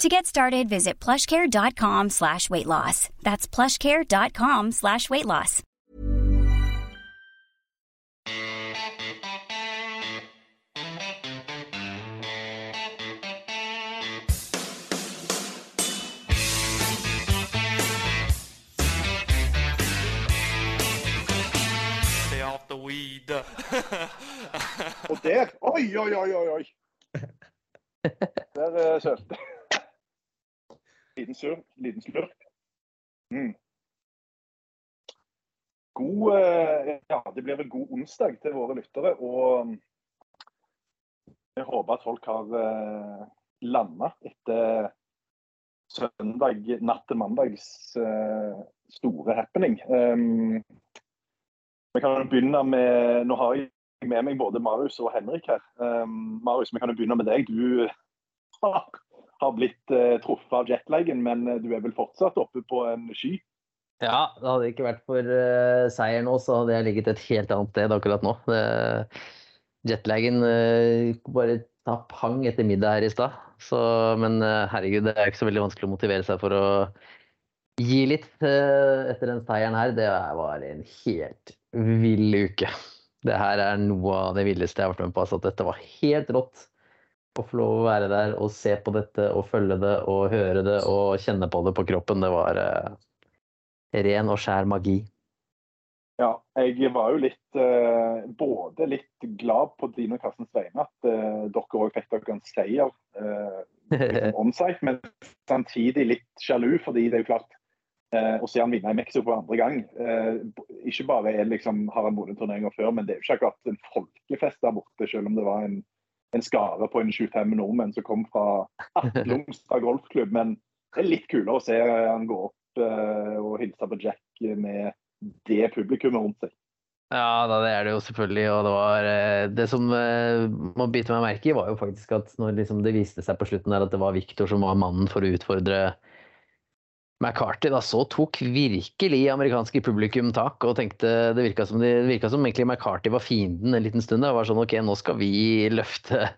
To get started, visit plushcare.com slash weight loss. That's plushcare.com slash weight loss. Stay off the weed. Og der Oi, oi, oi, oi! oi. Der uh, sølte Liten sur, liten slurk. Mm. God eh, Ja, det blir vel god onsdag til våre lyttere. Og mm, jeg håper at folk har uh, landa etter søndag natt til mandags eh, store happening. Um, vi kan begynne med Nå har jeg med meg både Marius og Henrik her. Um, Marius, vi kan jo begynne med deg. Du har, har blitt uh, truffet av jetlaggen, men eh, du er vel fortsatt oppe på en sky? Ja, det hadde ikke vært for uh, seier nå, så hadde jeg ligget et helt annet sted akkurat nå. Det, jetlagen uh, bare ta pang etter middag her i stad. Men uh, herregud, det er ikke så veldig vanskelig å motivere seg for å gi litt etter den seieren her. Det var en helt vill uke. Det her er noe av det villeste jeg har vært med på. Altså, dette var helt rått å få lov å være der og se på dette og følge det og høre det og kjenne på det på kroppen. Det var eh, ren og skjær magi. Ja, jeg var jo litt eh, både litt glad på dine og Karstens vegne at eh, dere òg fikk dere en seier eh, liksom on-site, men samtidig litt sjalu, fordi det er jo klart eh, å se han vinne i Mexico for andre gang eh, Ikke bare er liksom, har han vunnet turneringer før, men det er jo ikke akkurat en folkefest der borte, selv om det var en, en skare på en 25 nordmenn som kom fra Atlungstad golfklubb. Men det er litt kulere å se han gå opp eh, og hilse på Jack med det publikummet rundt seg. Ja, da, det er det jo selvfølgelig. Og det var eh, Det som eh, må bite meg merke i, var jo faktisk at når liksom det viste seg på slutten der at det var Victor som var mannen for å utfordre McCarthy, da så tok virkelig amerikanske publikum tak og tenkte Det virka som, de, som egentlig McCarthy var fienden en liten stund. Det var sånn OK, nå skal vi løfte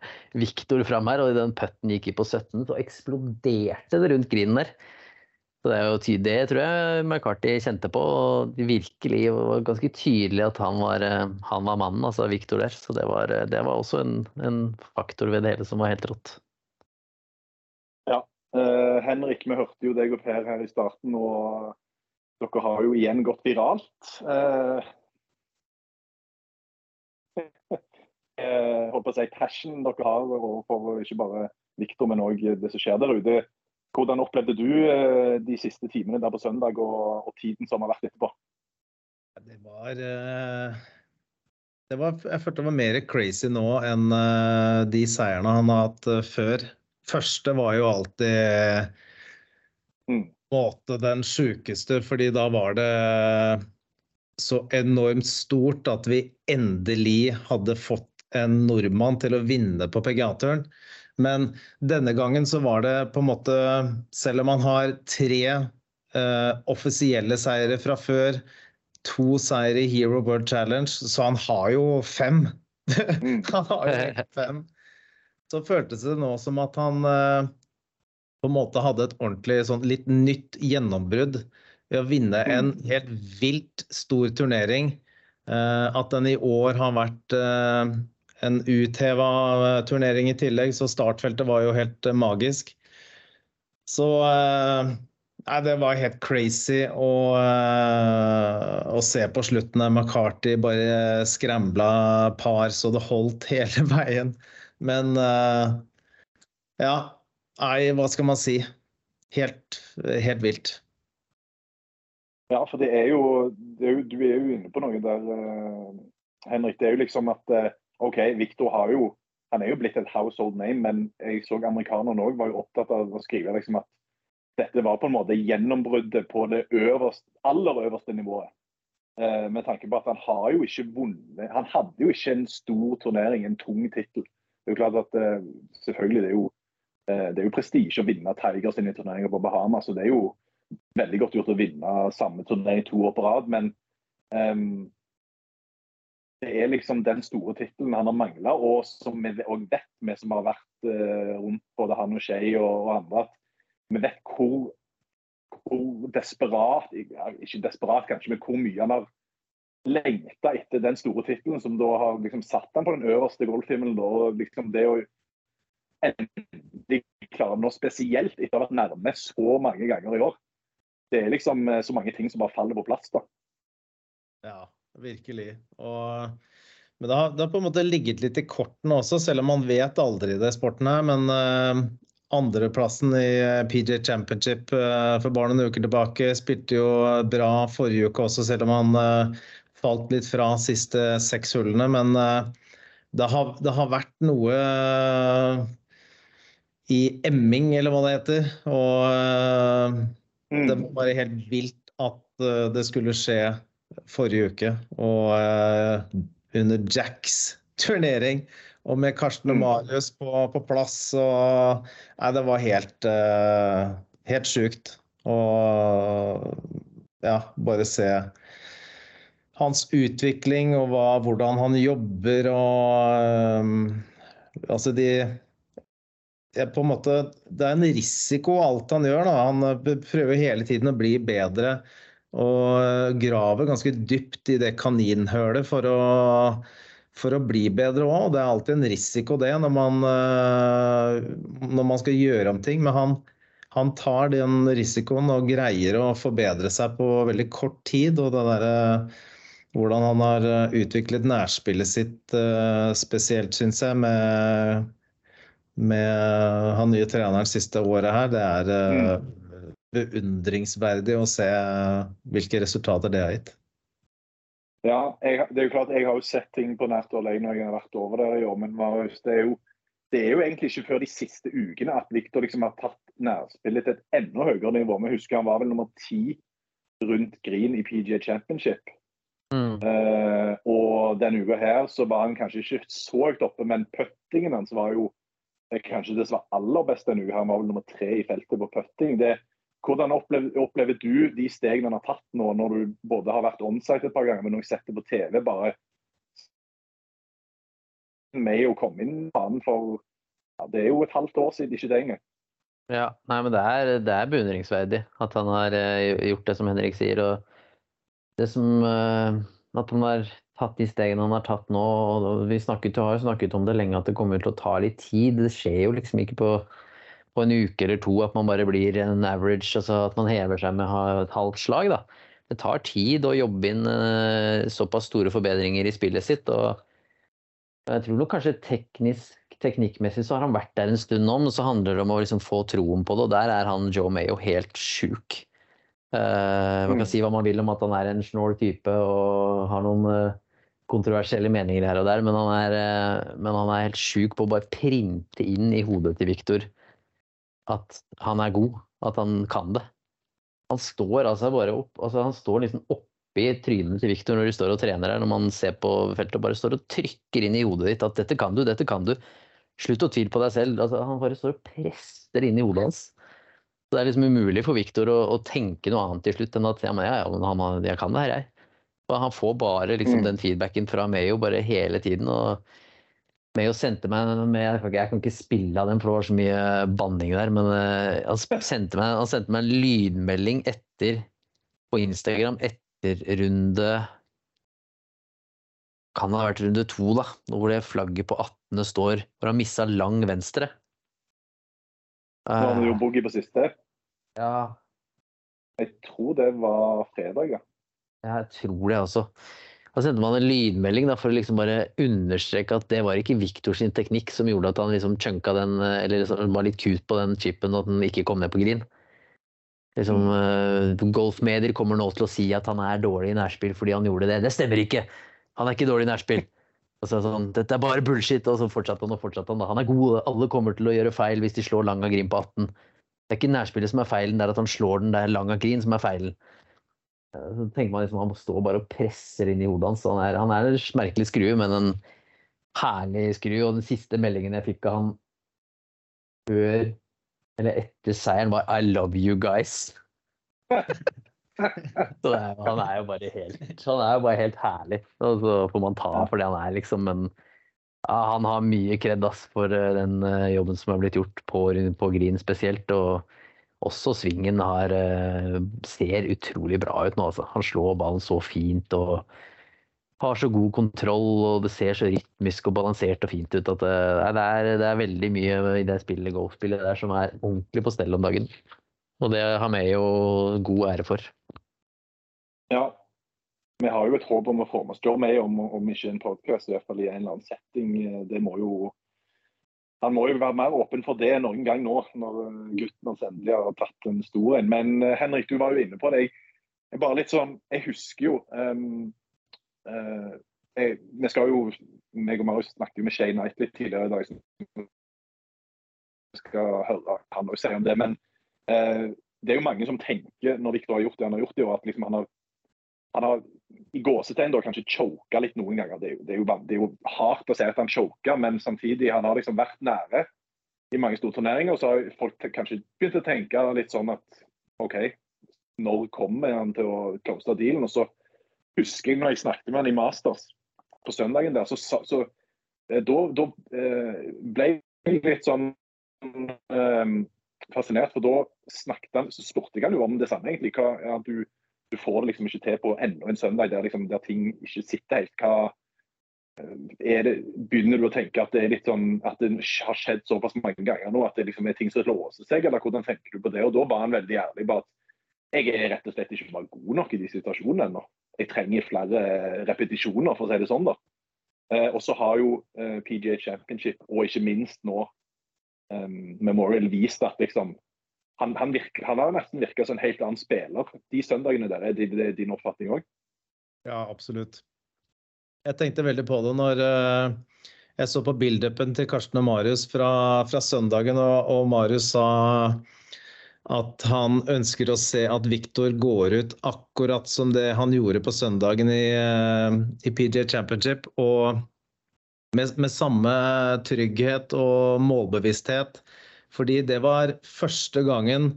Victor fram her. Og i den putten gikk i på 17, så eksploderte det rundt grinen der. Så det er jo ty- det tror jeg McCarthy kjente på. og det var ganske tydelig at han var, eh, han var mannen, altså Victor der. Så det var, eh, det var også en, en faktor ved det hele som var helt rått. Eh, Henrik, vi hørte jo deg og Per her i starten, og dere har jo igjen gått viralt. Uh, holdt å si passion dere har overfor ikke bare Victor, men òg det som skjer der ute. Hvordan opplevde du eh, de siste timene der på søndag, og, og tiden som har vært etterpå? Det var det var, Jeg følte det var mer crazy nå enn de seierne han har hatt før. Første var jo alltid Mm. måte den sjukeste, fordi da var det så enormt stort at vi endelig hadde fått en nordmann til å vinne på PGA-turen. Men denne gangen så var det på en måte Selv om han har tre eh, offisielle seire fra før, to seire i Hero World Challenge, så han har jo fem. Mm. han har jo fem. Så føltes det nå som at han eh, på en måte hadde et ordentlig sånn litt nytt gjennombrudd ved å vinne en helt vilt stor turnering. Eh, at den i år har vært eh, en utheva turnering i tillegg, så startfeltet var jo helt magisk. Så Nei, det var helt crazy å, å se på slutten der McCarty bare skrambla par så det holdt hele veien. Men uh, ja. Nei, hva skal man si? Helt, helt vilt. Ja, for det er, jo, det er jo, Du er jo inne på noe der, uh, Henrik. Det er jo liksom at OK, Victor har jo Han er jo blitt et household name, men jeg så amerikanerne òg var jo opptatt av å skrive liksom at dette var på en måte gjennombruddet på det øverste, aller øverste nivået. Eh, med tanke på at han har jo ikke vunnet Han hadde jo ikke en stor turnering, en tung tittel. Det er jo klart at eh, selvfølgelig det er jo, eh, det jo prestisje å vinne Tiger sine turneringer på Bahamas. og Det er jo veldig godt gjort å vinne samme turnering to år på rad, men um, det er liksom den store tittelen han har mangla, og som vi òg vet, vi som har vært uh, rundt både han og Skei og, og andre, at vi vet hvor, hvor desperat Ikke desperat, kanskje, men hvor mye han har lengta etter den store tittelen som da har liksom satt han på den øverste golfhimmelen. Og liksom det å endelig klare noe spesielt etter å ha vært nærme så mange ganger i år. Det er liksom eh, så mange ting som bare faller på plass. da. Ja, virkelig. Og, men det har, det har, på en måte ligget litt i kortene også, selv om man vet aldri det sporten her. Men uh, andreplassen i eh, PJ Championship uh, for bare noen uker tilbake. Spilte jo bra forrige uke også, selv om han eh, falt litt fra siste seks hullene. Men det har, det har vært noe i emming, eller hva det heter. Og mm. det var bare helt vilt at det skulle skje forrige uke. Og under Jacks turnering og med Karsten og mm. Marius på, på plass. Og, nei, det var helt, helt sjukt. Og ja, bare se hans utvikling og hva, hvordan han jobber og um, Altså, de er på en måte, Det er en risiko alt han gjør. Da. Han prøver hele tiden å bli bedre og graver ganske dypt i det kaninhølet for å for å bli bedre òg. Det er alltid en risiko det når man, eh, når man skal gjøre om ting. Men han, han, tar den risikoen og greier å forbedre seg på veldig kort tid. Og det der, hvordan han har eh, utviklet nærspillet sitt spesielt, syns jeg, med, med han nye treneren siste året her, det er mm. beundringsverdig å se hvilke resultater det har gitt. Ja, jeg, det er jo klart jeg har jo sett ting på nært hold når jeg har vært over der i år. Men Marius, det er, jo, det er jo egentlig ikke før de siste ukene at Victor liksom har tatt nærspillet til et enda høyere nivå. Vi husker han var vel nummer ti rundt Green i PGA Championship. Mm. Uh, og denne uka her så var han kanskje ikke så høyt oppe, men puttingen hans var jo kanskje det som var aller best denne uka. Han var vel nummer tre i feltet på putting. Det, hvordan opplever, opplever, du de stegene han har tatt nå, når du både har vært onsite et par ganger, men også sett det på TV? bare med å komme inn banen for ja, Det er jo et halvt år siden, ikke det engang. Ja, nei, men det er, det er beundringsverdig at han har uh, gjort det som Henrik sier. og det som uh, At han har tatt de stegene han har tatt nå. og Vi snakket, har snakket om det lenge, at det kommer til å ta litt tid. Det skjer jo liksom ikke på på en uke eller to at man bare blir en average, altså at man hever seg med et halvt slag. da. Det tar tid å jobbe inn uh, såpass store forbedringer i spillet sitt. og Jeg tror nok kanskje teknisk, teknikkmessig så har han vært der en stund nå, men så handler det om å liksom få troen på det, og der er han Joe Mayo helt sjuk. Uh, man kan mm. si hva man vil om at han er en snål type og har noen uh, kontroversielle meninger her og der, men han er, men han er helt sjuk på å bare printe inn i hodet til Viktor at han er god, at han kan det. Han står altså bare opp, altså han står liksom oppi trynet til Viktor når de står og trener her, når man ser på feltet og bare står og trykker inn i hodet ditt at 'dette kan du, dette kan du'. Slutt å tvile på deg selv. Altså, han bare står og presser inn i hodet hans. Så det er liksom umulig for Viktor å, å, tenke noe annet til slutt enn at ja, men ja, ja, han, jeg kan det her, jeg. Og han får bare liksom mm. den feedbacken fra Mayo bare hele tiden. og Mayo sendte meg med, Jeg kan ikke spille av den, for det var så mye banning der. Men uh, han, sendte meg, han sendte meg en lydmelding etter på Instagram etter runde Kan ha vært runde to, da. Hvor det flagget på 18. står. Hvor han missa lang venstre. Uh, han jo boogie på siste? Ja. Jeg tror det var fredag, ja. Jeg tror det også. Da sendte man en lydmelding da, for å liksom bare understreke at det var ikke Victor sin teknikk som gjorde at han liksom chunka den, eller liksom var litt cute på den chipen og at den ikke kom ned på green. Liksom, uh, Golfmedier kommer nå til å si at han er dårlig i nærspill fordi han gjorde det. Det stemmer ikke! Han er ikke dårlig i nærspill. Og så sånn, Dette er bare bullshit! Og så fortsatte han og fortsatte han. da. Han er god, alle kommer til å gjøre feil hvis de slår lang av green på 18. Det er ikke nærspillet som er feilen, det er at han slår den der lang av green som er feilen. Så tenker man liksom Han må stå bare og presser inn i hodet hans. Han er, han er en merkelig skrue, men en herlig skrue. Og den siste meldingen jeg fikk av han før eller etter seieren, var 'I love you guys'. så er, han er jo bare helt Han er jo bare helt herlig. Og så får man ta for det han er, liksom. Men ja, han har mye kred for eh, den eh, jobben som har blitt gjort på, på Green spesielt. og også svingen har, eh, ser utrolig bra ut nå. Altså. Han slår ballen så fint og har så god kontroll, og det ser så rytmisk og balansert og fint ut at eh, det, er, det er, veldig mye i det spillet, golfspillet der som er ordentlig på stell om dagen. Og det har vi jo god ære for. Ja. Vi har jo et håp om å få med oss Joe om, om ikke en podkast, i hvert fall i en eller annen setting. Det må jo han må jo være mer åpen for det noen gang nå, når gutten hans endelig har tatt en stor en. Men uh, Henrik, du var jo inne på det. Jeg, bare litt sånn, jeg husker jo um, uh, jeg, Vi skal jo meg og Marius snakket jo med Shay Knight litt tidligere i dag. Så vi skal høre han også sier om det. Men det er jo mange som tenker, når Viktor har gjort det han har gjort i år, at liksom han har han har i gåsetegn kanskje choka litt noen ganger. Det er, jo, det, er jo, det er, jo, hardt å si at han choker, men samtidig han har liksom vært nære i mange store turneringer. Og Så har folk kanskje begynt å tenke litt sånn at OK, når kommer han til å close dealen? Og så husker jeg når jeg snakket med han i Masters på søndagen der, så, så eh, da, da eh, ble jeg litt sånn um, fascinert, for da snakket han, så spurte jeg han jo om det samme, egentlig. Hva, ja, du, du får det liksom ikke til på enda en søndag der, liksom, der ting ikke sitter helt. Hva, eh, det, begynner du å tenke at det er litt sånn, at det har skjedd såpass mange ganger nå at det liksom er ting som låser seg, eller hvordan tenker du på det? Og Da var han veldig ærlig på at jeg er rett og slett ikke bare god nok i de situasjonene ennå. Jeg trenger flere repetisjoner, for å si det sånn. da. Eh, og så har jo eh, PGA Championship, og ikke minst nå um, Memorial, vist at liksom, han, han, virker, han, har nesten virka som en helt annen spiller de søndagene der. Er det din oppfatning òg? Ja, absolutt. Jeg tenkte veldig på det når uh, jeg så på build-upen til Karsten og Marius fra, fra søndagen, og, og, Marius sa at han ønsker å se at Viktor går ut akkurat som det han gjorde på søndagen i, uh, i PJ Championship. Og med, med samme trygghet og målbevissthet fordi det var første gangen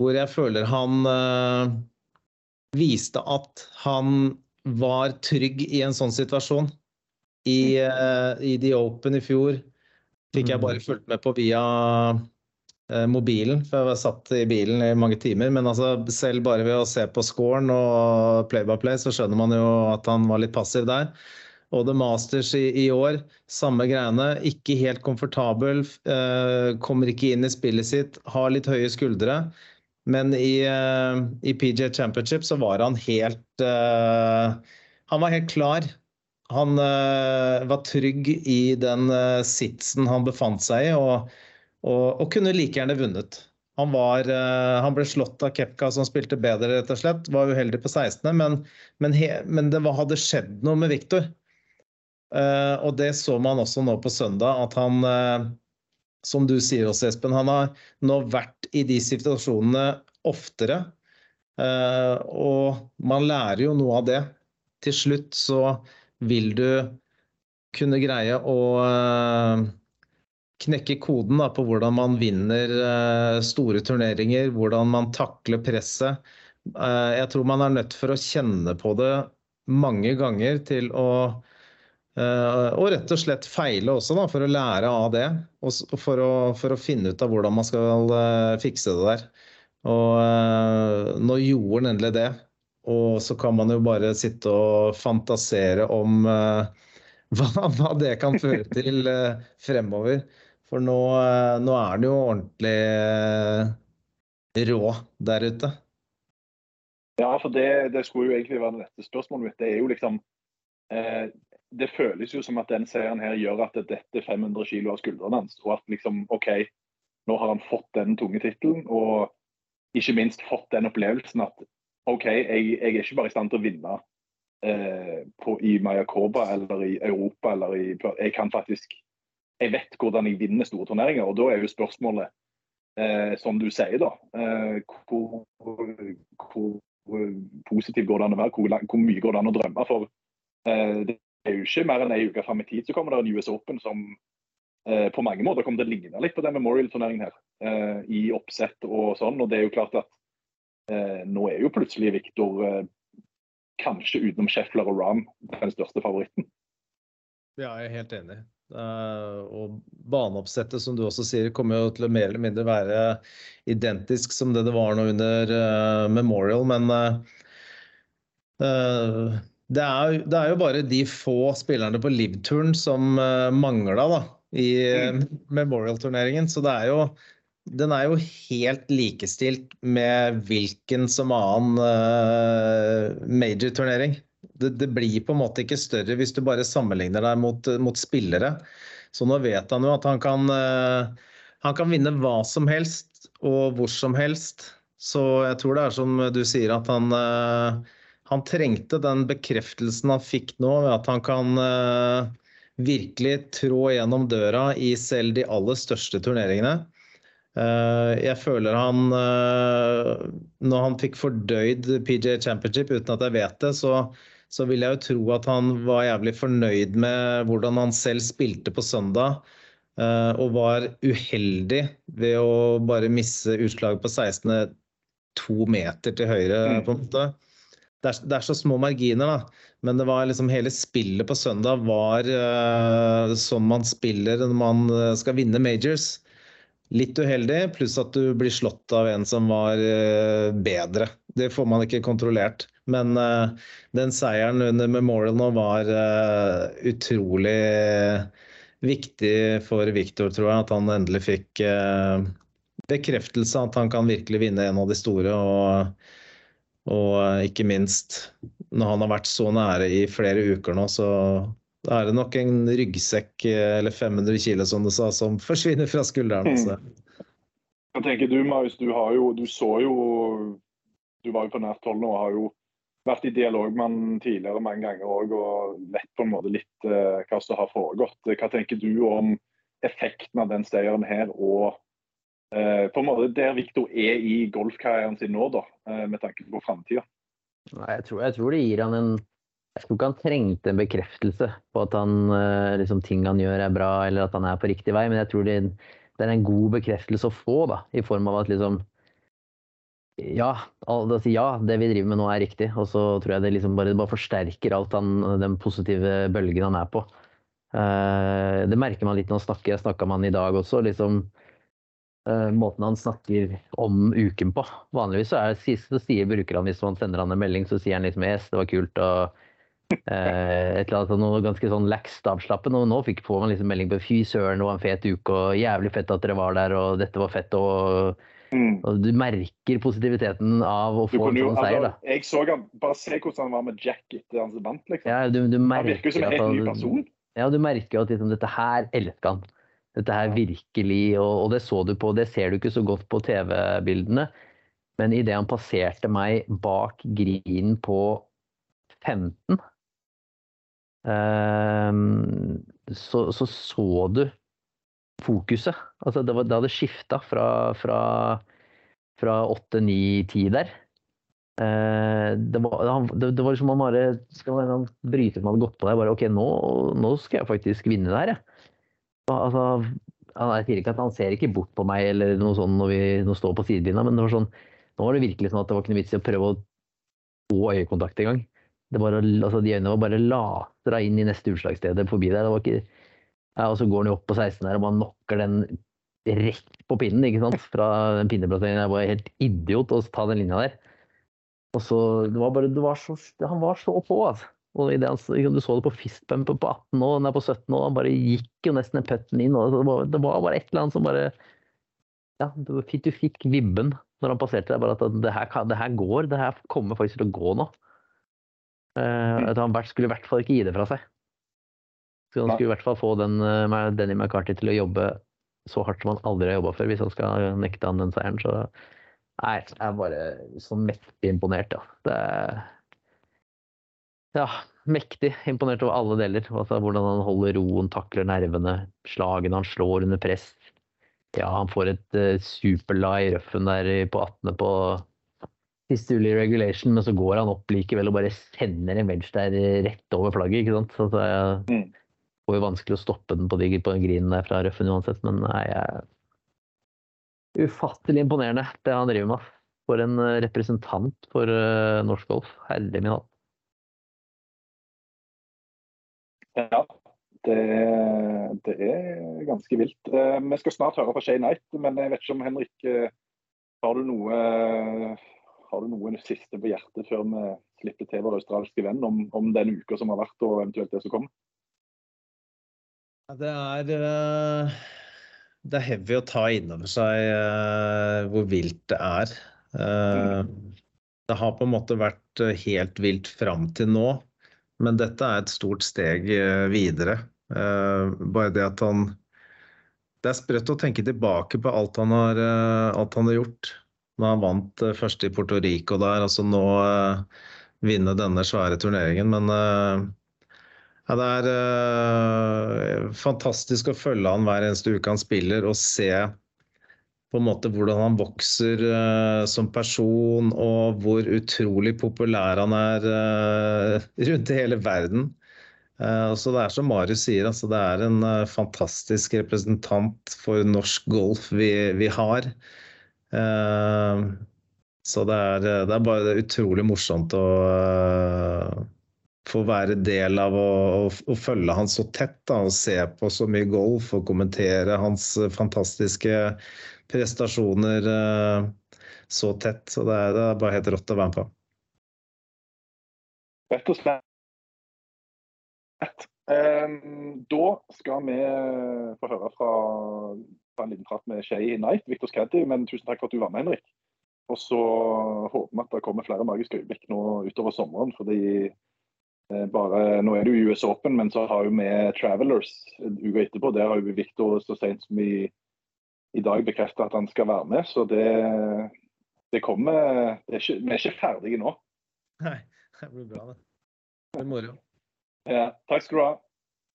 hvor jeg føler han uh, viste at han var trygg i en sånn situasjon. I, uh, i The Open i fjor fikk jeg bare mm. fulgt med på via uh, mobilen, for jeg var satt i bilen i mange timer. Men altså, selv bare ved å se på scoren og play by play, så skjønner man jo at han var litt passiv der og The Masters i, i, år, samme greiene. Ikke helt komfortabel, eh, kommer ikke inn i spillet sitt, har litt høye skuldre. Men i, eh, i PJ Championship så var han helt eh, Han var helt klar. Han eh, var trygg i den eh, sitsen han befant seg i, og, og, og kunne like gjerne vunnet. Han, var, eh, han, ble slått av Kepka, som spilte bedre, rett og slett. Var uheldig på 16., men, men, he, men det hadde skjedd noe med Viktor. Uh, og det så man også nå på søndag, at han, uh, som du sier også, Espen, han har nå vært i de situasjonene oftere. Uh, og man lærer jo noe av det. Til slutt så vil du kunne greie å knekke koden da, på hvordan man vinner store turneringer, hvordan man takler presset. jeg tror man er nødt for å kjenne på det mange ganger til å Eh, og rett og slett feile også, da, for å lære av det. Og for å, for å finne ut av hvordan man skal eh, fikse det der. Og eh, nå gjorde han endelig det. Og så kan man jo bare sitte og fantasere om hva, hva det kan føre til fremover. For nå, nå er han jo ordentlig rå der ute. Ja, for det, det, skulle jo egentlig være det neste spørsmålet mitt. Det er jo liksom eh, Det føles jo som at den seieren her gjør at det detter 500 kilo av skuldrene hans. Og at liksom OK, nå har han fått den tunge tittelen. Og ikke minst fått den opplevelsen at OK, jeg, jeg er ikke bare i stand til å vinne eh, på, i Mayakoba eller i Europa eller i Jeg kan faktisk Jeg vet hvordan jeg vinner store turneringer. Og da er jo spørsmålet, eh, som du sier, da eh, hvor, hvor, positiv går det an å være? Hvor, hvor, mye går det an å drømme? For eh, det er jo ikke mer enn ei uke fram i tid så kommer det en US Open som eh, på mange måter kommer til å ligne litt på den Memorial-turneringen her. Eh, I oppsett og sånn. Og det er jo klart at eh, nå er jo plutselig Viktor eh, kanskje utenom Scheffler og Ram den største favoritten. Ja, jeg er helt enig. Uh, og baneoppsettet, som du også sier, kommer jo til å mer eller mindre være identisk som det det var nå under uh, Memorial, men uh, det, er, det, er, jo bare de få spillerne på Liv-turen som uh, mangla i mm. Memorial-turneringen. Så det er jo den er jo helt likestilt med hvilken som annen uh, major-turnering. Det, det, blir på en måte ikke større hvis du bare sammenligner deg mot, mot spillere. Så nå vet han jo at han kan, uh, han kan vinne hva som helst og hvor som helst. Så jeg tror det er som du sier, at han, uh, han trengte den bekreftelsen han fikk nå, ved at han kan virkelig trå gjennom døra i selv de aller største turneringene. Uh, jeg føler han uh, Når han fikk fordøyd PJ Championship uten at jeg vet det, så, så vil jeg jo tro at han var jævlig fornøyd med hvordan han selv spilte på søndag. Uh, og var uheldig ved å bare misse utslaget på 16. to meter til høyre, mm. på en måte. Det er, det er, så små marginer, da. Men det var liksom hele spillet på søndag var uh, sånn man spiller når man skal vinne majors. Litt uheldig, pluss at du blir slått av en som var uh, bedre. Det får man ikke kontrollert. Men uh, den seieren under Memorial nå var utrolig viktig for Viktor, tror jeg. At han endelig fikk bekreftelse at han kan virkelig vinne en av de store. Og, og ikke minst, når han har vært så nære i flere uker nå, så da er det nok en ryggsekk eller 500 kilo som du sa, som forsvinner fra skulderen. Altså. Hva tenker du, Marius, du, har jo, du så jo Du var jo på nært hold nå og har jo vært i dialog med han tidligere mange ganger òg, og vet på en måte litt uh, hva som har foregått. Hva tenker du om effekten av den seieren her, og på en måte der Viktor er i golfkarrieren sin nå, da, uh, med tanke på framtida? Jeg, jeg, tror det gir han en jeg tror ikke han trengte en bekreftelse på at han, eh, liksom, ting han gjør er bra, eller at han er på riktig vei, men jeg tror det, det er en god bekreftelse å få, da, i form av at liksom ja, altså, ja, det vi driver med nå er riktig. Og så tror jeg det liksom bare, bare forsterker alt han, den positive bølgen han er på. Det merker man litt når han snakker. Jeg snakka med han i dag også. liksom Måten han snakker om uken på. Vanligvis så, er, så sier, bruker han hvis man sender han en melding, så sier han liksom yes, det var kult. og Eh, et eller annet noe ganske sånn lakst avslappet. Og nå fikk man liksom melding på fy søren, det var en fet uke og jævlig fett at dere var der og dette var fett. og, mm. og du merker positiviteten av å få en sånn seier. da. Altså, jeg så han, Bare se hvordan han var med Jack etter hans vant. liksom. Ja, du, du han virker som en helt ny person. Ja, du merker jo at liksom, dette her elsker han. Dette her virkelig, og, og, det så du på, det ser du ikke så godt på TV-bildene, men idet han passerte meg bak grinen på 15 Ehm, så, så, så du fokuset. Altså det, var, det hadde skifta fra, fra, fra 8, 9, 10 der. Ehm, det var, det, det var liksom han bare skal var en bryter som hadde gått på deg. Bare OK, nå, nå skal jeg faktisk vinne det her, jeg. Altså, jeg sier ikke at han ser ikke bort på meg eller noe sånt når vi nå står på sidelinja, men det var sånn, nå var det virkelig sånn at det var ikke noe vits i å prøve å få øyekontakt engang. Altså, de øynene var bare latra inn i neste utslagssted forbi der. Ikke, ja, og så går han jo opp på 16 der og man knocker den rett på pinnen ikke sant? fra den pinneplasseringen. Jeg var helt idiot å ta den linja der. Og så, det var bare, det var så, Han var så på, altså. Og det, du så det på fistbumpen på 18 år, den er på 17 år. Han bare gikk jo nesten putten inn. og det var, det var, bare et eller annet som bare Ja, du du fikk vibben når han passerte deg, bare at det her, det her går. Det her kommer faktisk til å gå nå. Uh, at han skulle i hvert fall ikke gi det fra seg. Så han skulle i hvert fall få den, uh, Denny McCarthy til å jobbe så hardt som han aldri har jobba før, hvis han skal nekte han den seieren. Så nei, jeg er bare så mektig imponert, ja. Det er ja, mektig imponert over alle deler. Altså, hvordan han holder roen, takler nervene, slagene han slår under press. Ja, han får et uh, superla i røffen der på 18. på siste ulig regulation, men så går han opp likevel og bare sender en wedge der rett over flagget. ikke sant? Så det er mm. jo vanskelig å stoppe den på, de, på den grinen der fra røffen uansett, men nei, jeg Ufattelig imponerende, det han driver med. For en eh, representant for uh, norsk golf. Herre min hatt. Ja, det, det, er ganske vilt. Eh, vi skal snart høre fra Shay Knight, men jeg vet ikke om Henrik eh, har du noe har du noe siste på hjertet før vi slipper til vår australske venn om, om den uka som har vært, og eventuelt det som kommer? Det er, eh, det er heavy å ta inn over seg hvor vilt det er. Det har på en måte vært helt vilt fram til nå. Men dette er et stort steg eh, videre. Eh, bare det at han Det er sprøtt å tenke tilbake på alt han har, eh, alt han har gjort. Når han vant først i Puerto Rico der, altså nå vinne denne svære turneringen. Men ja, det er fantastisk å følge han hver eneste uke han spiller, og se på en måte hvordan han vokser uh, som person, og hvor utrolig populær han er uh, rundt i hele verden. Uh, så det er som Marius sier, altså, det er en fantastisk representant for norsk golf vi, vi har. så det er, det er, bare utrolig morsomt å få være del av å, å, å følge han så tett da, og se på så mye golf og kommentere hans fantastiske prestasjoner eh, så tett. Så det er, det er bare helt rått å være med på. Rett og slett. Um, da skal vi få høre fra, fra en liten prat med Shay Knight, Victor Skaddy. Men tusen takk for at du var med, Henrik. Og så håper vi at det kommer flere magiske øyeblikk nå utover sommeren. fordi eh, bare, Nå er det jo US Open, men så har vi Travelers uka etterpå. Der har jo Victor så sent som i i dag bekrefter at han skal være med. Så det, det kommer det er ikke, Vi er ikke ferdige nå. Nei, det blir bra, det. Det blir moro. Ja, takk skal du ha.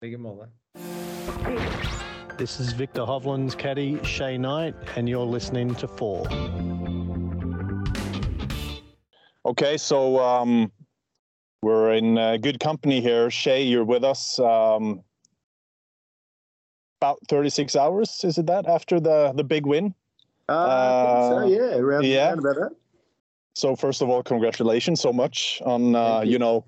I like måte. This is Viktor Hovland's caddy, Shay Knight, and you're listening to Four. Okay, so um, we're in uh, good company here. Shay, you're with us. Um, about 36 hours. Is it that after the the big win? Uh, uh so, yeah, around, yeah. Around about that. So first of all, congratulations so much on uh, you. you. know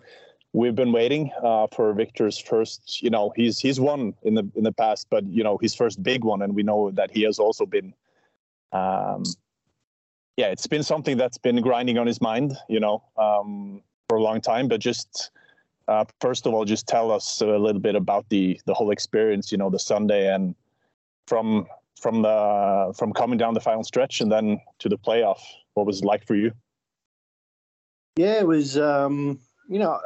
we've been waiting uh, for Viktor's first. You know he's he's won in the in the past, but you know his first big one, and we know that he has also been. Um, yeah, it's been something that's been grinding on his mind, you know, um, for a long time. But just uh, first of all, just tell us a little bit about the the whole experience. You know, the Sunday and from from the from coming down the final stretch and then to the playoff. What was it like for you? Yeah, it was. Um, you know,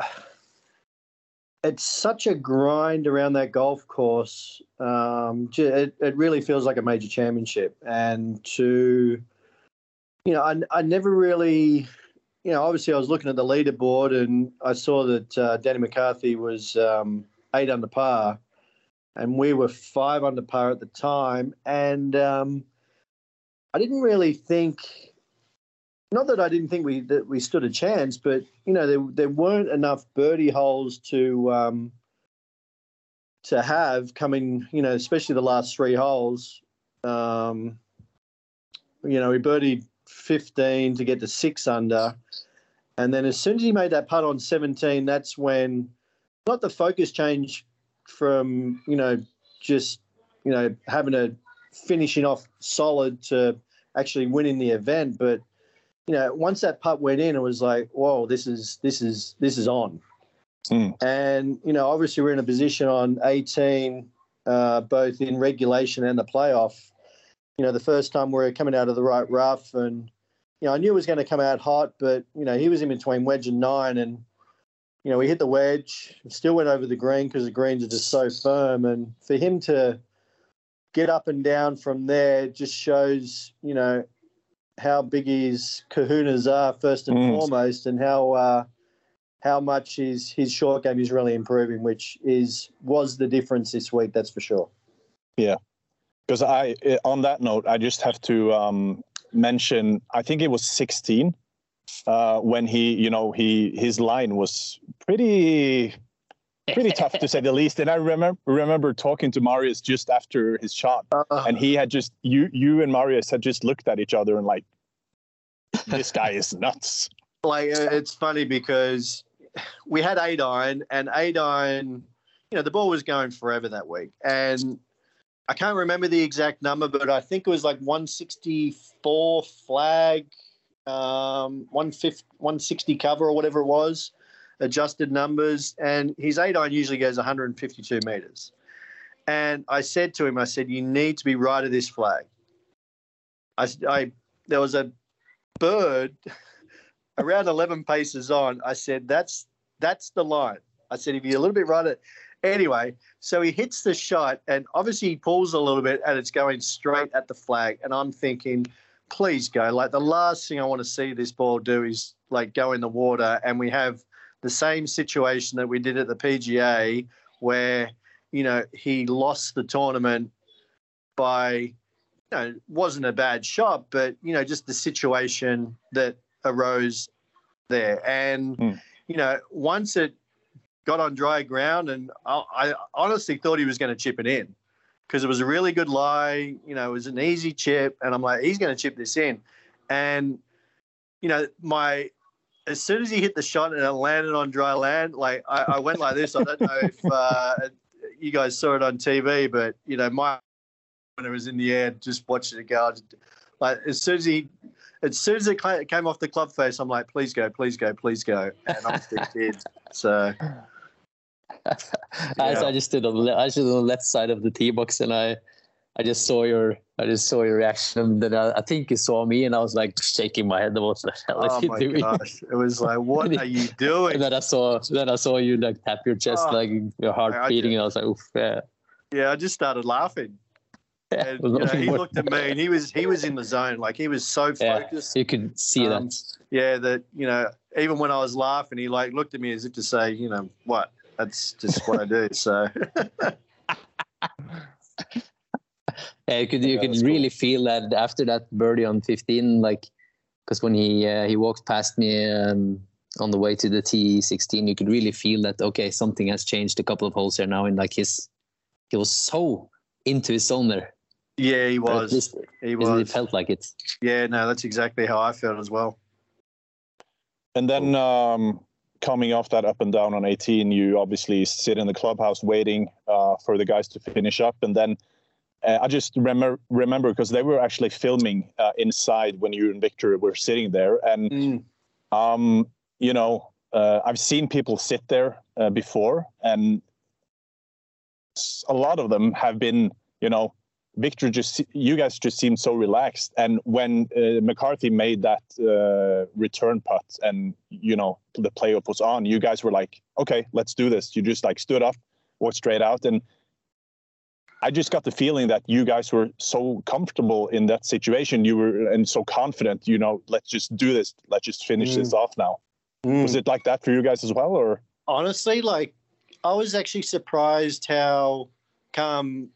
it's such a grind around that golf course. Um, it, it really feels like a major championship, and to you know, I, I never really you know, obviously I was looking at the leaderboard and I saw that uh, Danny McCarthy was um, eight under par, and we were five under par at the time. And um, I didn't really think, not that I didn't think we that we stood a chance, but you know, there there weren't enough birdie holes to um, to have coming. You know, especially the last three holes. Um, you know, we birdied 15 to get to six under. And then as soon as he made that putt on 17, that's when not the focus change from, you know, just, you know, having a finishing off solid to actually winning the event. But, you know, once that putt went in, it was like, whoa, this is this is this is on. Mm. And, you know, obviously we're in a position on 18, uh, both in regulation and the playoff you know, the first time we're coming out of the right rough and you know, I knew it was going to come out hot, but you know, he was in between wedge and nine, and you know, we hit the wedge, still went over the green because the greens are just so firm, and for him to get up and down from there just shows, you know, how big his kahunas are first and Mm. foremost, and how uh, how much his his short game is really improving, which is was the difference this week. That's for sure. Yeah, because I eh, on that note, I just have to um, mention. I think it was 16 uh, when he, you know, he his line was pretty pretty tough to say the least. And I remember remember talking to Marius just after his shot, and he had just you you and Marius had just looked at each other and like, this guy is nuts. like uh, it's funny because we had eight iron and eight iron you know the ball was going forever that week and i can't remember the exact number but i think it was like 164 flag um 150 160 cover or whatever it was adjusted numbers. And his eight iron usually goes 152 meters. And i said to him i said you need to be right of this flag. I, I there was a bird around 11 paces on, I said, that's that's the line. I said, if you're a little bit right at anyway, so he hits the shot and obviously he pulls a little bit and it's going straight at the flag. And I'm thinking, please go. Like the last thing I want to see this ball do is like go in the water and we have the same situation that we did at the PGA where, you know, he lost the tournament by you know, wasn't a bad shot, but you know, just the situation that arose there. And Mm. you know, once it got on dry ground, and I, I honestly thought he was going to chip it in because it was a really good lie. You know, it was an easy chip, and I'm like, he's going to chip this in. And you know, my as soon as he hit the shot and it landed on dry land, like I, I went like this. I don't know if uh, you guys saw it on TV, but you know, my when it was in the air, just watching it go. Like as soon as he, as soon as it came off the club face, I'm like, please go, please go, please go, and obviously it did. So I, Yeah. I just stood on the le- I stood on the left side of the tee box and I I just saw your I just saw your reaction and then I, I think you saw me and I was like shaking my head. What the hell oh my doing? gosh, it was like, what are you doing? And then I saw then I saw you like tap your chest Oh. like your heart I- I beating did. and I was like, oof, yeah. Yeah, I just started laughing. Yeah, And, you know, he looked at me and he was he was in the zone, like he was so Yeah, focused. you could see Um, that. Yeah, that you know, even when I was laughing, he like looked at me as if to say, you know, what? That's just what I do. So Yeah, you could you Yeah, could that's really feel that after that birdie on 15, like because when he uh, he walked past me um, on the way to the T16, you could really feel that okay, something has changed a couple of holes here now, and like his he was so into his zone there. yeah, he Or at was. least He it felt like it. Yeah, no, that's exactly how I felt as well. And then um, coming off that up and down on 18, you obviously sit in the clubhouse waiting uh, for the guys to finish up. And then uh, I just remember remember because they were actually filming uh, inside when you and Viktor were sitting there, and Mm. um, you know uh, I've seen people sit there uh, before, and a lot of them have been you know Viktor just you guys just seemed so relaxed, and when uh, McCarthy made that uh, return putt, and you know the playoff was on, you guys were like, okay, let's do this. You just like stood up, walked straight out, and I just got the feeling that you guys were so comfortable in that situation. You were and so confident. You know, let's just do this. Let's just finish this off now. Was it like that for you guys as well, or? honestly, like I was actually surprised how calm,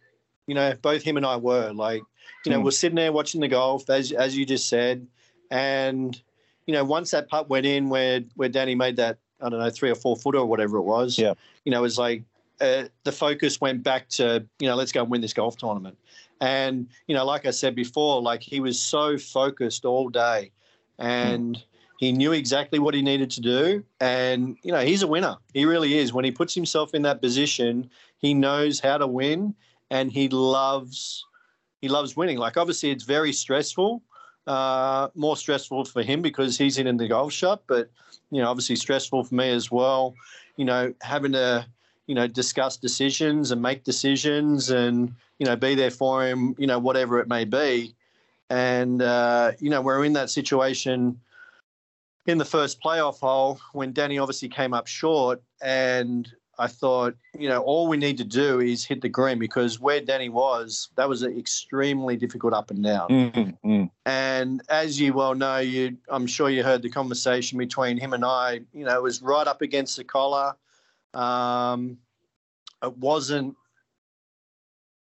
you know, both him and I were. Like, you know, Mm. we're sitting there watching the golf, as as you just said, and you know, once that putt went in, where where Danny made that, I don't know, three or four footer or whatever it was. Yeah. You know, it was like uh, the focus went back to you know, let's go and win this golf tournament. And you know, like I said before, like he was so focused all day, and he knew exactly what he needed to do. And, you know, he's a winner. He really is. When he puts himself in that position, he knows how to win and he loves he loves winning. Like obviously it's very stressful. Uh, more stressful for him because he's in, in the golf shop, but you know, obviously stressful for me as well. You know, having to, you know, discuss decisions and make decisions and, you know, be there for him, you know, whatever it may be. And, uh, you know, we're in that situation in the first playoff hole when Danny obviously came up short. And I thought, you know, all we need to do is hit the green because where Danny was, that was an extremely difficult up and down. Mm-hmm. And as you well know, you I'm sure you heard the conversation between him and I. You know, it was right up against the collar. Um, it wasn't.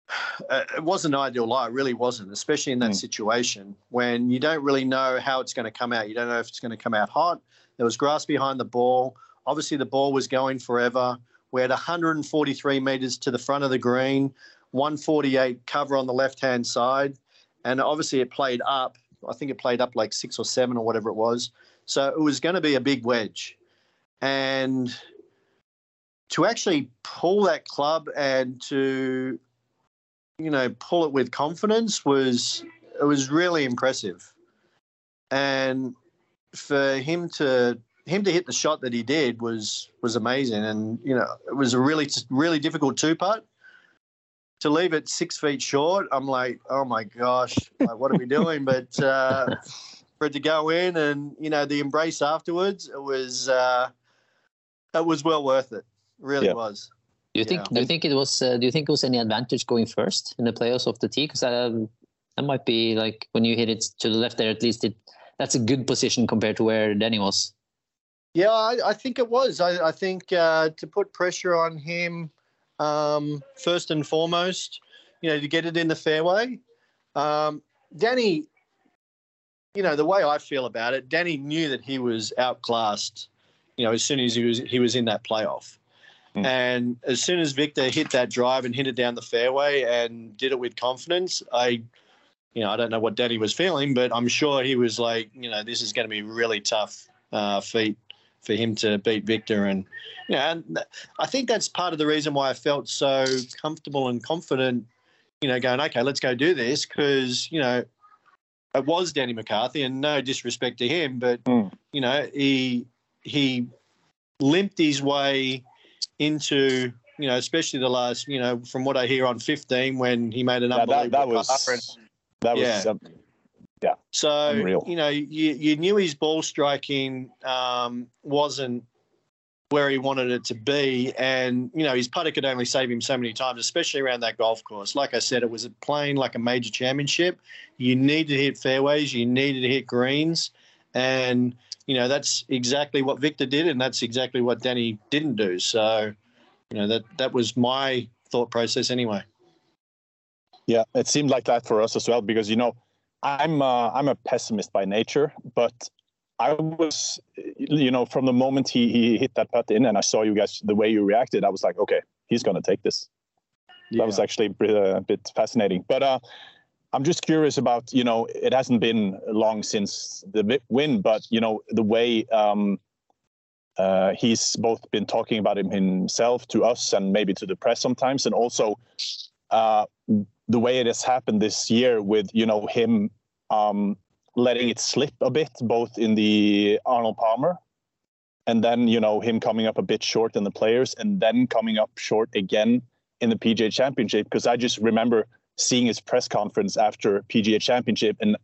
uh, It wasn't ideal lie. It really wasn't, especially in that Mm. situation when you don't really know how it's going to come out. You don't know if it's going to come out hot. There was grass behind the ball. Obviously, the ball was going forever. We had 143 meters to the front of the green, 148 cover on the left hand side. And obviously, it played up. I think it played up like six or seven or whatever it was. So it was going to be a big wedge. And to actually pull that club and to, you know, pull it with confidence was it was really impressive. And for him to him to hit the shot that he did was was amazing. And you know, it was a really really difficult two putt. To leave it six feet short, I'm like, oh my gosh, like, what are we doing? But uh, for it to go in and you know the embrace afterwards, it was uh, it was well worth it. Really Yeah. was. Do you think? Yeah. Do you think it was? Uh, do you think it was any advantage going first in the playoffs of the tee? Because um, that might be like when you hit it to the left there. At least it that's a good position compared to where Denny was. Yeah, I, I think it was. I, I think uh, to put pressure on him um, first and foremost, you know, to get it in the fairway. Um, Danny, you know, the way I feel about it, Danny knew that he was outclassed. You know, as soon as he was he was in that playoff, Mm. and as soon as Viktor hit that drive and hit it down the fairway and did it with confidence, I. You know, I don't know what Danny was feeling, but I'm sure he was like, you know, this is going to be really tough uh, feat for him to beat Viktor. And, you know, and I think that's part of the reason why I felt so comfortable and confident, you know, going, okay, let's go do this. Because, you know, it was Danny McCarthy and no disrespect to him, but, Mm. you know, he, he limped his way into, you know, especially the last, you know, from what I hear on 15 when he made an Yeah, that, unbelievable that and- was that was Yeah. Um, so Unreal. you know, you you knew his ball striking um, wasn't where he wanted it to be, and you know his putter could only save him so many times, especially around that golf course. Like I said, it was playing like a major championship. You need to hit fairways, you needed to hit greens, and you know that's exactly what Viktor did, and that's exactly what Danny didn't do. So, you know that that was my thought process anyway. Yeah, it seemed like that for us as well because you know I'm uh, I'm a pessimist by nature, but I was you know from the moment he he hit that putt in and I saw you guys the way you reacted, I was like, okay, he's gonna take this. That was actually a bit, a bit fascinating. But uh, I'm just curious about you know it hasn't been long since the win, but you know the way. Um, uh, he's both been talking about him himself to us and maybe to the press sometimes, and also uh, the way it has happened this year with you know him um, letting it slip a bit, both in the Arnold Palmer, and then you know him coming up a bit short in the Players, and then coming up short again in the PGA Championship. Because I just remember seeing his press conference after PGA Championship, and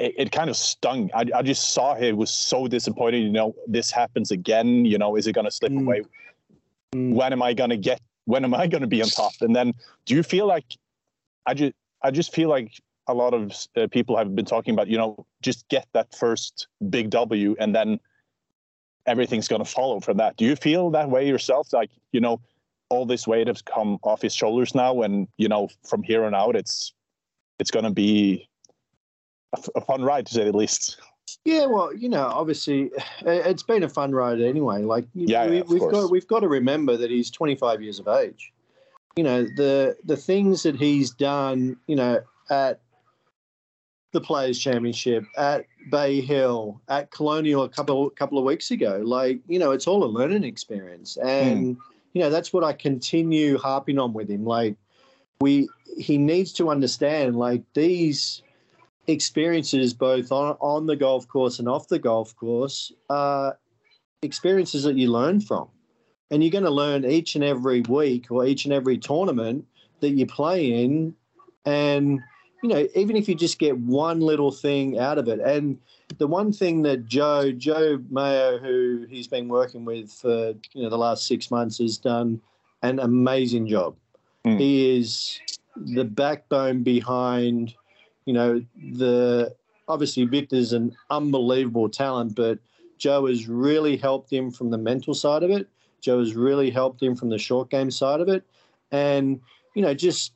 it, it kind of stung. I, I just saw he was so disappointed. You know, this happens again. You know, is it going to slip Mm. away? When am I going to get? When am I going to be on top? And then, do you feel like? I just, I just feel like a lot of uh, people have been talking about. You know, just get that first big W, and then everything's going to follow from that. Do you feel that way yourself? Like, you know, all this weight has come off his shoulders now, and you know, from here on out, it's it's going to be a, a fun ride to say the least. Yeah, well, you know, obviously, it- it's been a fun ride anyway. Like, Yeah, we, yeah, course. got we've got to remember that he's 25 years of age. You know, the the things that he's done, you know, at the Players Championship, at Bay Hill, at Colonial a couple couple of weeks ago, like, you know, it's all a learning experience, hmm. and you know, that's what I continue harping on with him. Like, we he needs to understand, like, these experiences both on, on the golf course and off the golf course are experiences that you learn from. And you're going to learn each and every week or each and every tournament that you play in. And you know, even if you just get one little thing out of it, and the one thing that Joe Joe Mayo, who he's been working with for you know the last six months, has done an amazing job. Mm. He is the backbone behind, you know, the obviously Viktor's an unbelievable talent, but Joe has really helped him from the mental side of it. Joe has really helped him from the short game side of it, and you know, just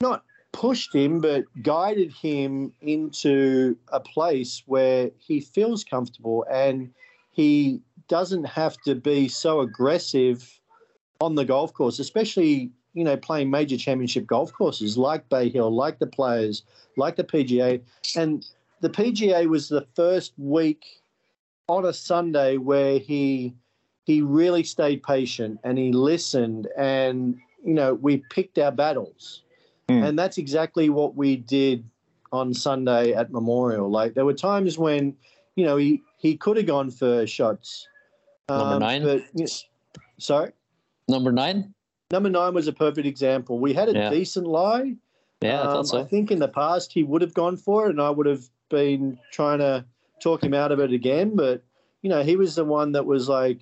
not pushed him, but guided him into a place where he feels comfortable and he doesn't have to be so aggressive on the golf course, especially you know playing major championship golf courses like Bay Hill, like the Players, like the PGA, and the PGA was the first week on a Sunday where he he really stayed patient and he listened and you know we picked our battles Mm. and that's exactly what we did on Sunday at Memorial. Like there were times when, you know, he he could have gone for shots. Number Um, nine? But, you sorry, Number nine? Number nine was a perfect example. We had a Yeah. decent lie. Yeah, I Um, thought so. I think in the past he would have gone for it, and I would have been trying to talk him out of it again. But you know, he was the one that was like,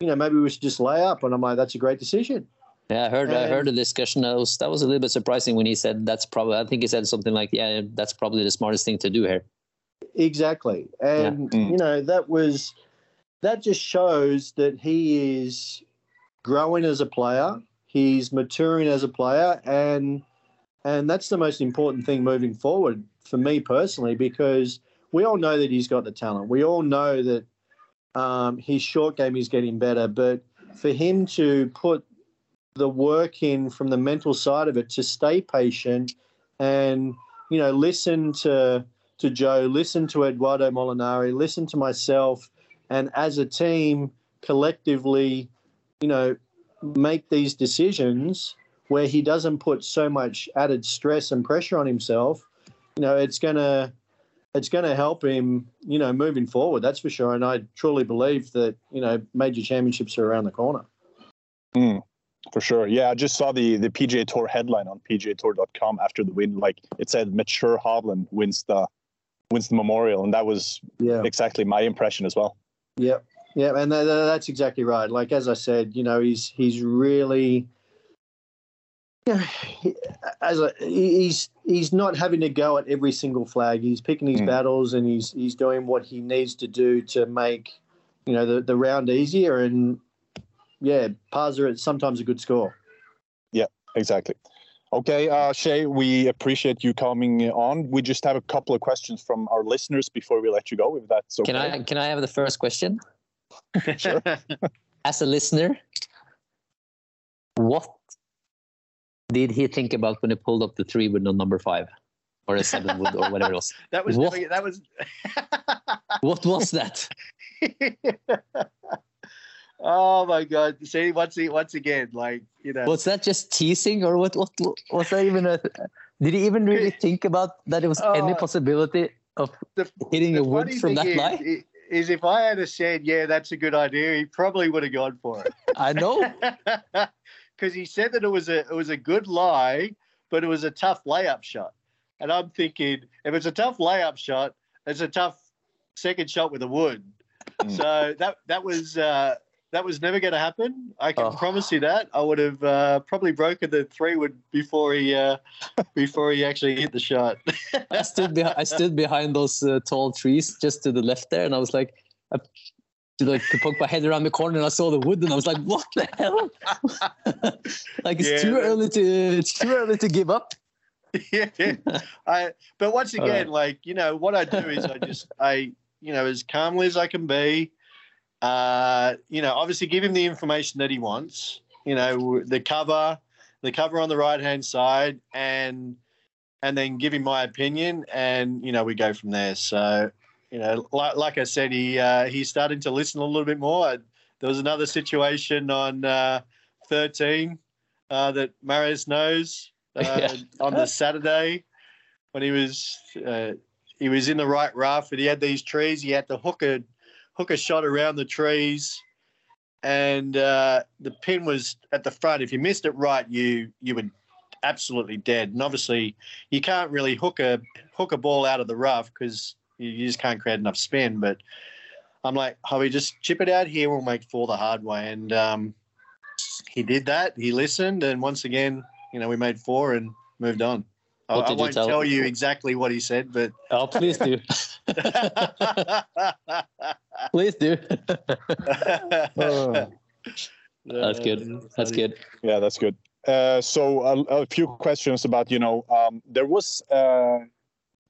you know, maybe we should just lay up, and I'm like, that's a great decision. Yeah, I heard. I heard And- the discussion. That was that was a little bit surprising when he said that's probably. I think he said something like, "Yeah, that's probably the smartest thing to do here." Exactly. And Mm. you know, that was that just shows that he is growing as a player, he's maturing as a player and and that's the most important thing moving forward for me personally because we all know that he's got the talent. We all know that um, his short game is getting better, but for him to put the work in from the mental side of it to stay patient and you know listen to to Joe, listen to Eduardo Molinari, listen to myself, and as a team collectively, you know, make these decisions where he doesn't put so much added stress and pressure on himself. You know, it's gonna it's gonna help him, you know, moving forward. That's for sure. And I truly believe that you know major championships are around the corner. Mm, for sure. Yeah, I just saw the the PGA Tour headline on PGAtour.com after the win. Like it said, mature Hovland wins the wins the Memorial, and that was Yeah. exactly my impression as well. Yep. Yeah, and tha- tha- that's exactly right. Like as I said, you know, he's he's really, you know, he- as a, he- he's he's not having to go at every single flag. He's picking his Mm. battles and he's he's doing what he needs to do to make, you know, the the round easier. And yeah, pars are sometimes a good score. Yeah, exactly. Okay, uh, Shay, we appreciate you coming on. We just have a couple of questions from our listeners before we let you go, if that's okay. Can I can I have the first question? Sure. As a listener, what did he think about when he pulled up the three with no number five or a seven wood or whatever else. That was What? that was. What was that? oh my god! Say once once again, like you know, Was that just teasing or what? What was that even? A, did he even really think about that? It was any Uh, possibility of the- hitting the a wood from that lie? Is, if I had said, yeah, that's a good idea, he probably would have gone for it. I know. Because he said that it was a it was a good lie, but it was a tough layup shot. And I'm thinking, if it's a tough layup shot, it's a tough second shot with a wood. Mm. So that that was uh, that was never going to happen. I can Oh. promise you that. I would have uh, probably broken the three wood before he uh, before he actually hit the shot. I stood behind. I stood behind those uh, tall trees just to the left there, and I was like, I, to like to poke my head around the corner, and I saw the wood, and I was like, "What the hell?" like it's Yeah, too early to it's too early to give up. yeah. I but once again, right. like, you know, what I do is I just I, you know, as calmly as I can be, uh, you know, obviously give him the information that he wants, you know, the cover, the cover on the right hand side and and then give him my opinion and you know, we go from there. So, you know, like, like I said, he uh, he's starting to listen a little bit more. There was another situation on uh, 13 uh, that Marius knows uh, Yeah. on the Saturday when he was uh, he was in the right rough and he had these trees. He had to hook a hook a shot around the trees, and uh, the pin was at the front. If you missed it right, you you were absolutely dead. And obviously, you can't really hook a hook a ball out of the rough because you, you just can't create enough spin. But I'm like, Hovy, just chip it out here. We'll make four the hard way. And um, he did that. He listened, and once again, you know, we made four and moved on. I, I won't tell- tell you exactly what he said, but Oh, please do. please do. Oh. That's good. That's good. Yeah, that's good. Uh, so a, a few questions about you know um, there was uh,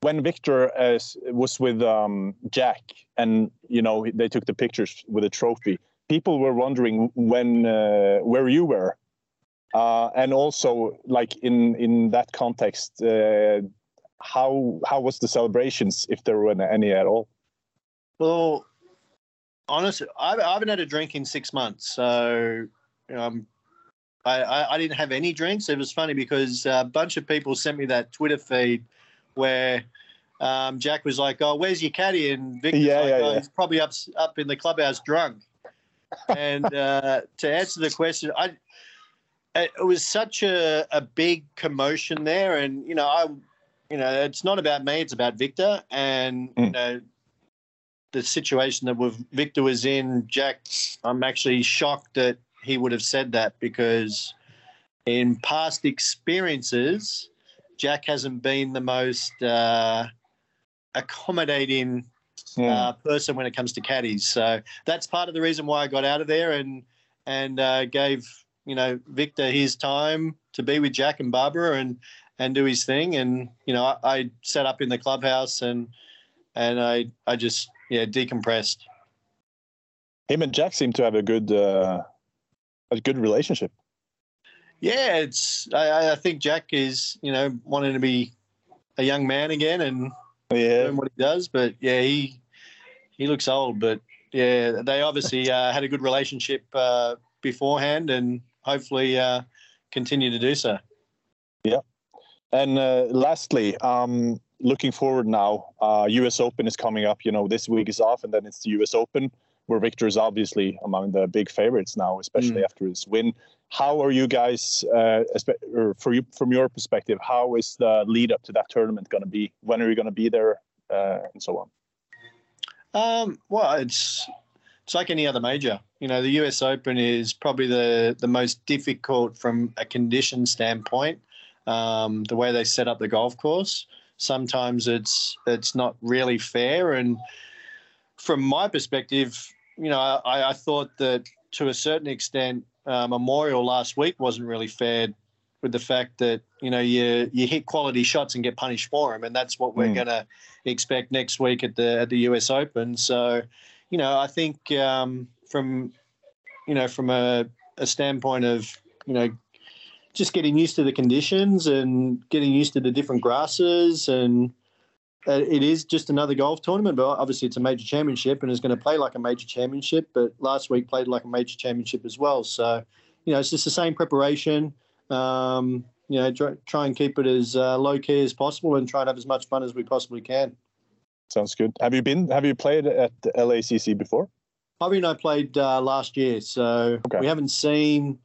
when Viktor uh, was with um, Jack and you know they took the pictures with the trophy. People were wondering when uh, where you were, uh, and also like in in that context, uh, how how was the celebrations if there were any at all? Well, honestly, I, I haven't had a drink in six months, so um, I, I, I didn't have any drinks. It was funny because a bunch of people sent me that Twitter feed where um, Jack was like, "Oh, where's your caddy?" and Viktor's Yeah, like, yeah, "Oh, yeah. he's probably up up in the clubhouse drunk." and uh, to answer the question, I it it was such a, a big commotion there, and you know, I, you know, it's not about me; it's about Viktor, and you Mm. know, the situation that with Viktor was in, Jack, I'm actually shocked that he would have said that because in past experiences, Jack hasn't been the most uh, accommodating Hmm. uh, person when it comes to caddies. So that's part of the reason why I got out of there and and uh, gave you know Viktor his time to be with Jack and Barbara and and do his thing. And you know I, I sat up in the clubhouse and and I I just yeah decompressed. Him and Jack seem to have a good uh, a good relationship. Yeah, it's I- I, think Jack is you know wanting to be a young man again and Yeah, doing what he does. But yeah, he he looks old, but yeah, they obviously uh, had a good relationship uh, beforehand, and hopefully uh, continue to do so. And uh, lastly, um, looking forward now, uh, U.S. Open is coming up. You know, this week is off, and then it's the U.S. Open, where Viktor is obviously among the big favorites now, especially Mm. after his win. How are you guys, uh, or for you, from your perspective, how is the lead up to that tournament going to be? When are you going to be there, uh, and so on? Um, well, it's it's like any other major. You know, the U.S. Open is probably the the most difficult from a condition standpoint. Um, the way they set up the golf course, sometimes it's it's not really fair. And from my perspective, you know, I, I thought that to a certain extent, uh, Memorial last week wasn't really fair with the fact that you know you you hit quality shots and get punished for them, and that's what we're Mm. going to expect next week at the at the US Open. So, you know, I think um, from you know from a, a standpoint of you know just getting used to the conditions and getting used to the different grasses and uh, it is just another golf tournament, but obviously it's a major championship and it's going to play like a major championship. But last week played like a major championship as well. So, you know, it's just the same preparation. Um, you know, try, try and keep it as uh, low key as possible and try and have as much fun as we possibly can. Sounds good. Have you been? Have you played at the LACC before? Bobby and I played uh, last year, so Okay. we haven't seen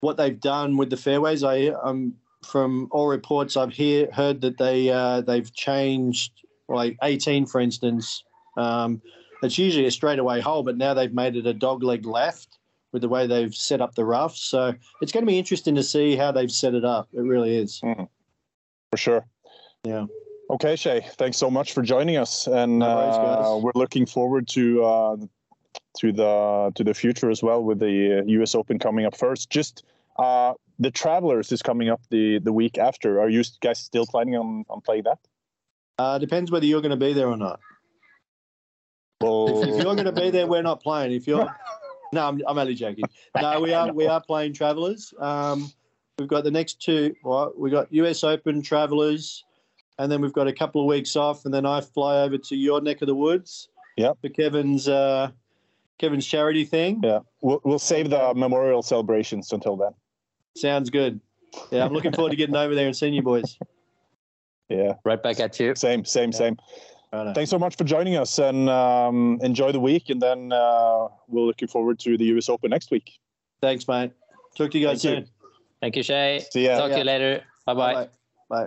what they've done with the fairways. I um, from all reports I've hear, heard that they uh, they've changed like 18, for instance. Um, it's usually a straightaway hole, but now they've made it a dog leg left with the way they've set up the rough. So it's going to be interesting to see how they've set it up. It really is. For sure. Yeah. Okay, Shay. Thanks so much for joining us, and No worries, uh, we're looking forward to uh, to the to the future as well with the uh, U.S. Open coming up first. Just uh, the Travelers is coming up the the week after. Are you guys still planning on on playing that? Uh, depends whether you're going to be there or not. Well, if you're going to be there, we're not playing. If you're, no, I'm, I'm only joking. No, we are we are playing Travelers. Um, we've got the next two. Well, we got US Open Travelers, and then we've got a couple of weeks off, and then I fly over to your neck of the woods. Yep. For Kevin's uh, Kevin's charity thing. yeah, we'll we'll save the memorial celebrations until then. Sounds good. Yeah, I'm looking forward to getting over there and seeing you boys. Yeah, Right back at you. same, same, same. Righto. Thanks so much for joining us, and um, enjoy the week. And then uh, we're looking forward to the U.S. Open next week. Thanks, mate. Talk to you guys Thank you. soon. Thank you, Shay. See ya. Talk to you later. Bye bye. Bye.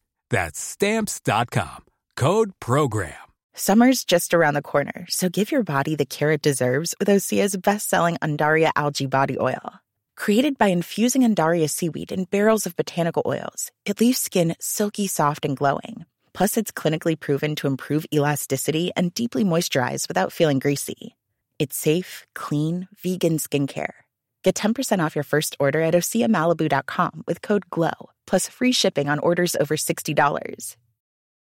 That's stamps.com. Code program. Summer's just around the corner, so give your body the care it deserves with Osea's best-selling Undaria algae body oil. Created by infusing Undaria seaweed in barrels of botanical oils, it leaves skin silky soft and glowing. Plus, it's clinically proven to improve elasticity and deeply moisturize without feeling greasy. It's safe, clean, vegan skincare. Get 10% off your first order at OseaMalibu.com with code GLOW, plus free shipping on orders over $60.